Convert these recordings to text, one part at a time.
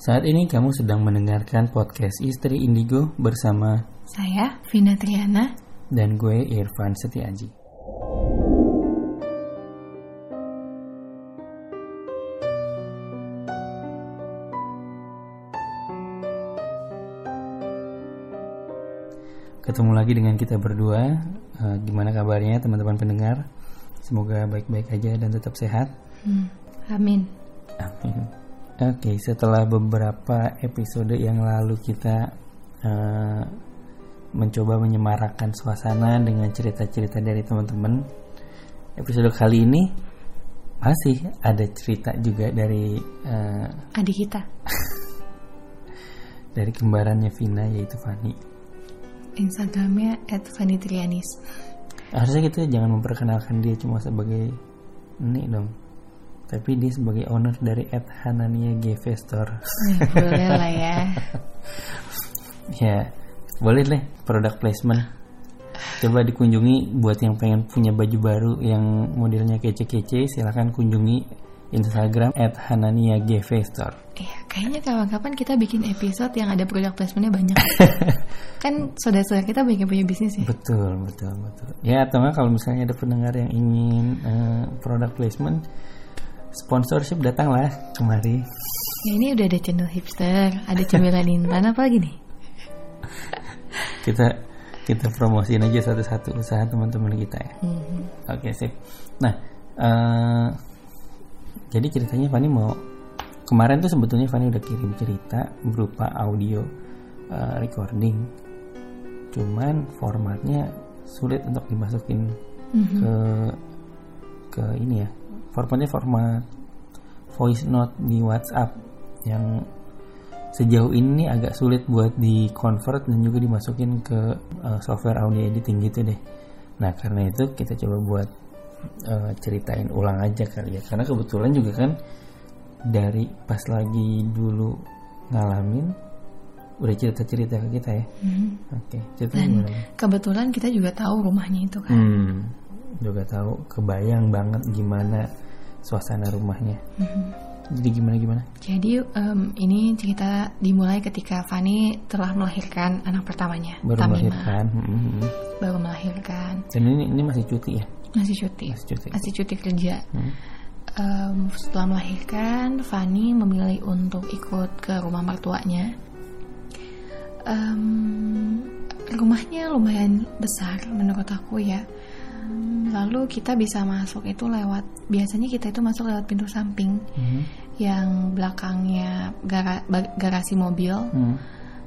Saat ini kamu sedang mendengarkan podcast Istri Indigo bersama Saya Vina Triana. dan gue Irfan Setiaji. Ketemu lagi dengan kita berdua. Eh, gimana kabarnya teman-teman pendengar? Semoga baik-baik aja dan tetap sehat. Hmm, amin. Amin. Oke, setelah beberapa episode yang lalu kita eh, mencoba menyemarakkan suasana dengan cerita-cerita dari teman-teman, episode kali ini masih ada cerita juga dari eh, Adik kita. dari kembarannya Vina yaitu Fani. Instagramnya @vanitrianis. Harusnya kita jangan memperkenalkan dia cuma sebagai ini dong. Tapi dia sebagai owner dari @hanania GV Store. Ya, boleh lah ya. Ya, boleh deh product placement. Coba dikunjungi buat yang pengen punya baju baru yang modelnya kece-kece, silahkan kunjungi Instagram @hananiagv store. Iya, kayaknya kapan-kapan kita bikin episode yang ada product placementnya banyak. kan saudara-saudara kita banyak yang punya bisnis ya. Betul, betul, betul. Ya, atau kalau misalnya ada pendengar yang ingin eh, product placement, sponsorship datanglah kemari. Ya ini udah ada channel hipster, ada cemilan intan apa lagi nih? Kita kita promosiin aja satu-satu usaha teman-teman kita ya. Mhm. Oke sip. Nah, eh, jadi ceritanya Fani mau kemarin tuh sebetulnya Fani udah kirim cerita berupa audio eh, recording, cuman formatnya sulit untuk dimasukin Mhm. ke ke ini ya. Formatnya format voice note di WhatsApp yang sejauh ini agak sulit buat di convert dan juga dimasukin ke eh, software audio editing gitu deh. Nah karena itu kita coba buat eh, ceritain ulang aja kali ya karena kebetulan juga kan dari pas lagi dulu ngalamin udah cerita-cerita ke kita ya. Mhm. Oke, cerita Dan gimana? kebetulan kita juga tahu rumahnya itu kan. Hmm, juga tahu kebayang banget gimana suasana rumahnya. Mhm. Jadi gimana gimana? Jadi em, ini cerita dimulai ketika Fani telah melahirkan anak pertamanya, Baru Tamima. melahirkan. hmm, hmm, hmm. Baru melahirkan, Dan ini ini masih cuti ya? masih cuti, Masih cuti. masih cuti kerja. Hmm. Em, setelah melahirkan, Fani memilih untuk ikut ke rumah mertuanya. Em, rumahnya lumayan besar menurut aku ya. Lalu kita bisa masuk itu lewat biasanya kita itu masuk lewat pintu samping Hmm. yang belakangnya gara- garasi mobil. Hmm.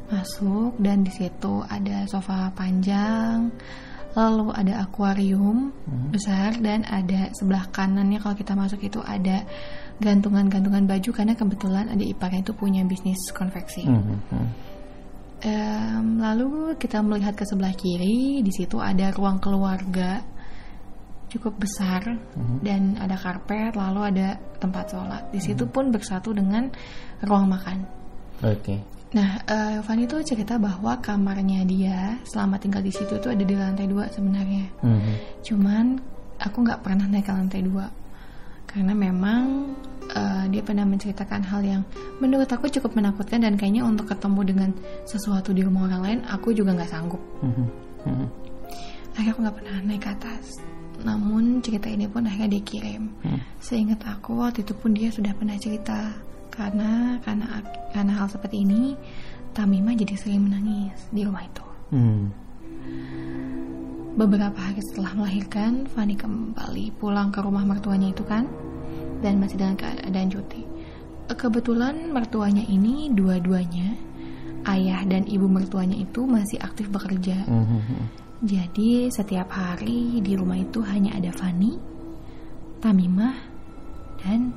masuk dan di situ ada sofa panjang lalu ada akuarium Hmm. besar dan ada sebelah kanannya kalau kita masuk itu ada gantungan-gantungan baju karena kebetulan ada iparnya itu punya bisnis konveksi Hmm. Hmm. Em, lalu kita melihat ke sebelah kiri di situ ada ruang keluarga cukup besar Mhm. dan ada karpet lalu ada tempat sholat di situ pun bersatu dengan ruang makan Oke. Nah, eh, Fanny tuh cerita bahwa kamarnya dia selama tinggal di situ itu ada di lantai dua sebenarnya. Hmm. Cuman aku nggak pernah naik ke lantai dua karena memang eh, dia pernah menceritakan hal yang menurut aku cukup menakutkan dan kayaknya untuk ketemu dengan sesuatu di rumah orang lain aku juga nggak sanggup. Hmm. Hmm. Akhirnya aku nggak pernah naik ke atas. Namun cerita ini pun akhirnya dikirim. Hmm. Seingat aku waktu itu pun dia sudah pernah cerita karena karena karena hal seperti ini Tamima jadi sering menangis di rumah itu. Hmm. Beberapa hari setelah melahirkan, Fani kembali pulang ke rumah mertuanya itu kan dan masih dalam keadaan cuti. Kebetulan mertuanya ini dua-duanya ayah dan ibu mertuanya itu masih aktif bekerja. Hmm. Hmm. Jadi setiap hari di rumah itu hanya ada Fani, Tamimah, dan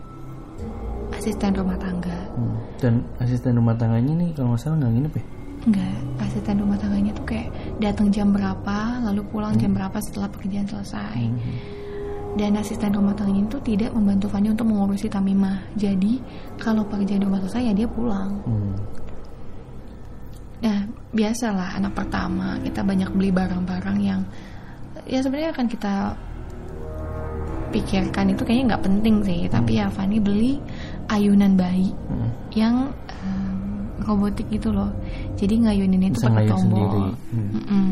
asisten rumah tangga. Hmm. Dan asisten rumah tangganya nih kalau nggak salah nggak nginep ya? Enggak, asisten rumah tangganya tuh kayak datang jam berapa, lalu pulang jam berapa setelah pekerjaan selesai. Hmm. Dan asisten rumah tangganya itu tidak membantu Fani untuk mengurusi Tamimah. Jadi kalau pekerjaan rumah selesai ya dia pulang. Hmm. Nah, biasalah anak pertama kita banyak beli barang-barang yang ya sebenarnya akan kita pikirkan itu kayaknya nggak penting sih. Tapi ya Fani beli ayunan bayi Hmm. yang em, robotik gitu loh. Jadi ngayunin itu Bisa pakai tombol. Hmm. Mm-mm.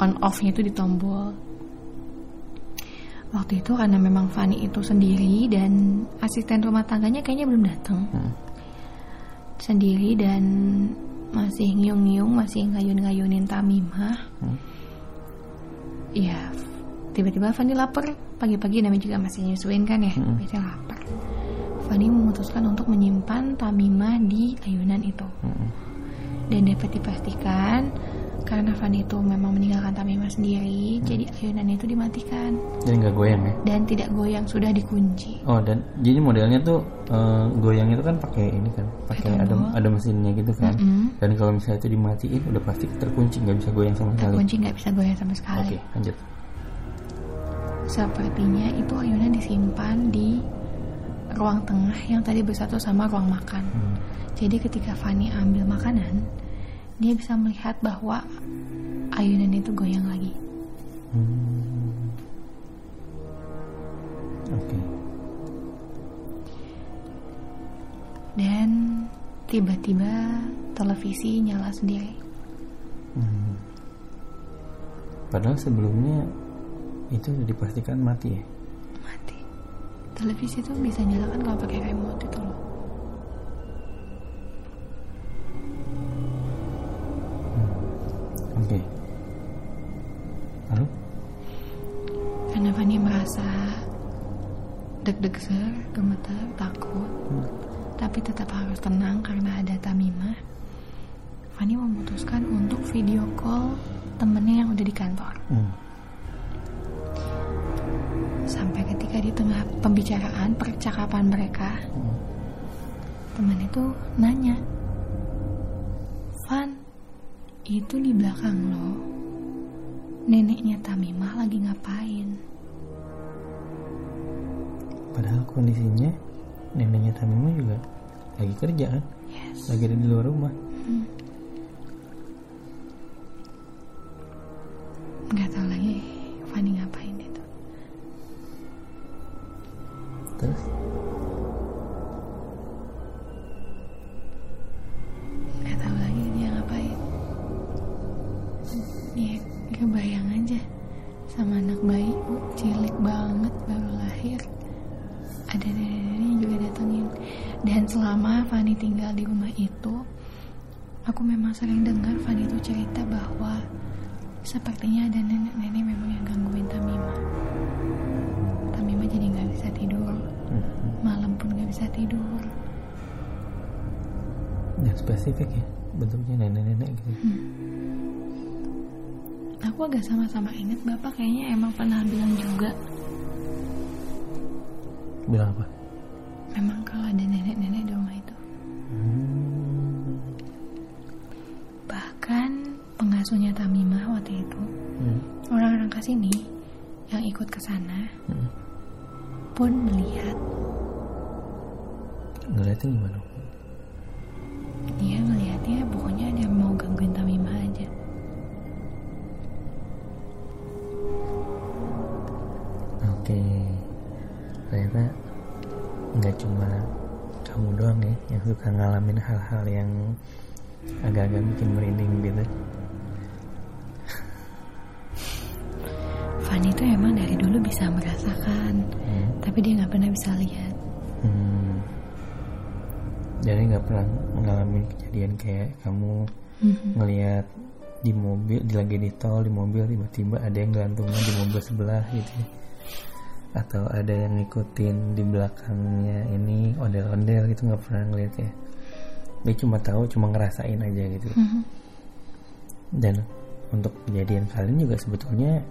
On off-nya itu di tombol. Waktu itu karena memang Fanny itu sendiri dan asisten rumah tangganya kayaknya belum datang. Hmm. Sendiri dan masih ngiung-ngiung, masih ngayun-ngayunin Tamimah. Hmm. Iya, tiba-tiba Fanny lapar. Pagi-pagi namanya juga masih nyusuin kan ya, Hmm. biasanya lapar. Fanny memutuskan untuk menyimpan Tamimah di ayunan itu. Hmm. Dan dapat dipastikan karena Fanny itu memang meninggalkan Tamimah sendiri, Hmm. jadi ayunan itu dimatikan Jadi nggak goyang ya? dan tidak goyang sudah dikunci. Oh dan jadi modelnya tuh eh, goyang itu kan pakai ini kan, pakai ada ada mesinnya gitu kan. Mm-mm. Dan kalau misalnya itu dimatiin udah pasti terkunci nggak bisa goyang sama sekali. Terkunci nggak bisa goyang sama sekali. Oke lanjut. Sepertinya itu ayunan disimpan di ruang tengah yang tadi bersatu sama ruang makan. Hmm. Jadi ketika Fanny ambil makanan, dia bisa melihat bahwa ayunan itu goyang lagi. Hmm. Oke. Dan tiba-tiba televisi nyala sendiri. Hmm. Padahal sebelumnya itu udah dipastikan mati ya. Mati. Televisi itu bisa nyalakan kalau pakai remote itu loh. Deg-degan, gemetar, takut, Hmm. tapi tetap harus tenang karena ada Tamimah. Fanny memutuskan untuk video call temennya yang udah di kantor. Hmm. Sampai ketika di tengah pembicaraan, percakapan mereka, Hmm. teman itu nanya, Van, itu di belakang lo, neneknya Tamimah lagi ngapain? Padahal kondisinya neneknya Tamimah juga lagi kerja kan, Yes. lagi ada di luar rumah. Nggak tahu lagi Fanny ngapain itu. Terus? Nggak tahu lagi dia ngapain. Dia kebayang aja sama anak bayi cilik banget baru lahir. Ada nenek-nenek juga datengin. Dan selama Fanny tinggal di rumah itu, aku memang sering dengar Fanny itu cerita bahwa sepertinya ada nenek-nenek memang yang gangguin Tamimah. Tamimah jadi nggak bisa tidur, Hmm. malam pun nggak bisa tidur. Yang spesifik ya, bentuknya nenek-nenek gitu. Aku agak sama-sama ingat bapak kayaknya emang pernah bilang juga Bilang apa? memang kalau ada nenek-nenek di rumah itu. Hmm. Bahkan pengasuhnya Tamimah waktu itu Hmm. orang-orang ke sini yang ikut ke sana Hmm. pun melihat Ngeliatnya gimana? Suka ngalamin hal-hal yang agak-agak bikin merinding gitu. Fanny itu emang dari dulu bisa merasakan, Hmm. tapi dia nggak pernah bisa lihat. Hmm. Jadi nggak pernah ngalamin kejadian kayak kamu Mhm. ngelihat di mobil, di lagi di tol di mobil tiba-tiba ada yang gelantungan di mobil sebelah gitu, ya. atau ada yang ngikutin di belakangnya ini ondel-ondel gitu nggak pernah ngeliat ya. Dia cuma tahu, cuma ngerasain aja gitu. Mhm. Dan untuk kejadian kalian juga sebetulnya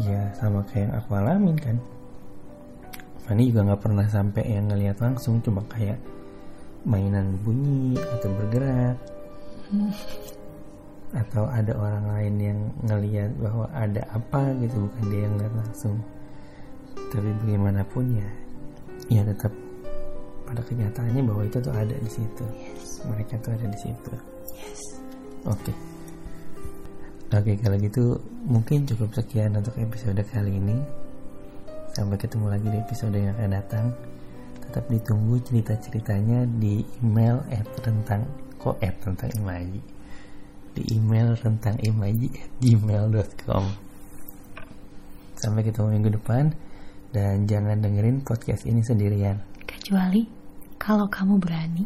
ya sama kayak yang aku alamin kan. Fanny juga nggak pernah sampai yang ngelihat langsung, cuma kayak mainan bunyi atau bergerak atau ada orang lain yang ngelihat bahwa ada apa gitu bukan dia yang lihat langsung tapi bagaimanapun ya ya tetap pada kenyataannya bahwa itu tuh ada di situ. Yes. mereka tuh ada di situ. Yes. oke. Okay. oke okay, kalau gitu mungkin cukup sekian untuk episode kali ini. Sampai ketemu lagi di episode yang akan datang. Tetap ditunggu cerita ceritanya di email app tentang kok app tentang imaji di email tentang imaji at gmail.com sampai ketemu minggu depan. Dan jangan dengerin podcast ini sendirian. Kecuali kalau kamu berani.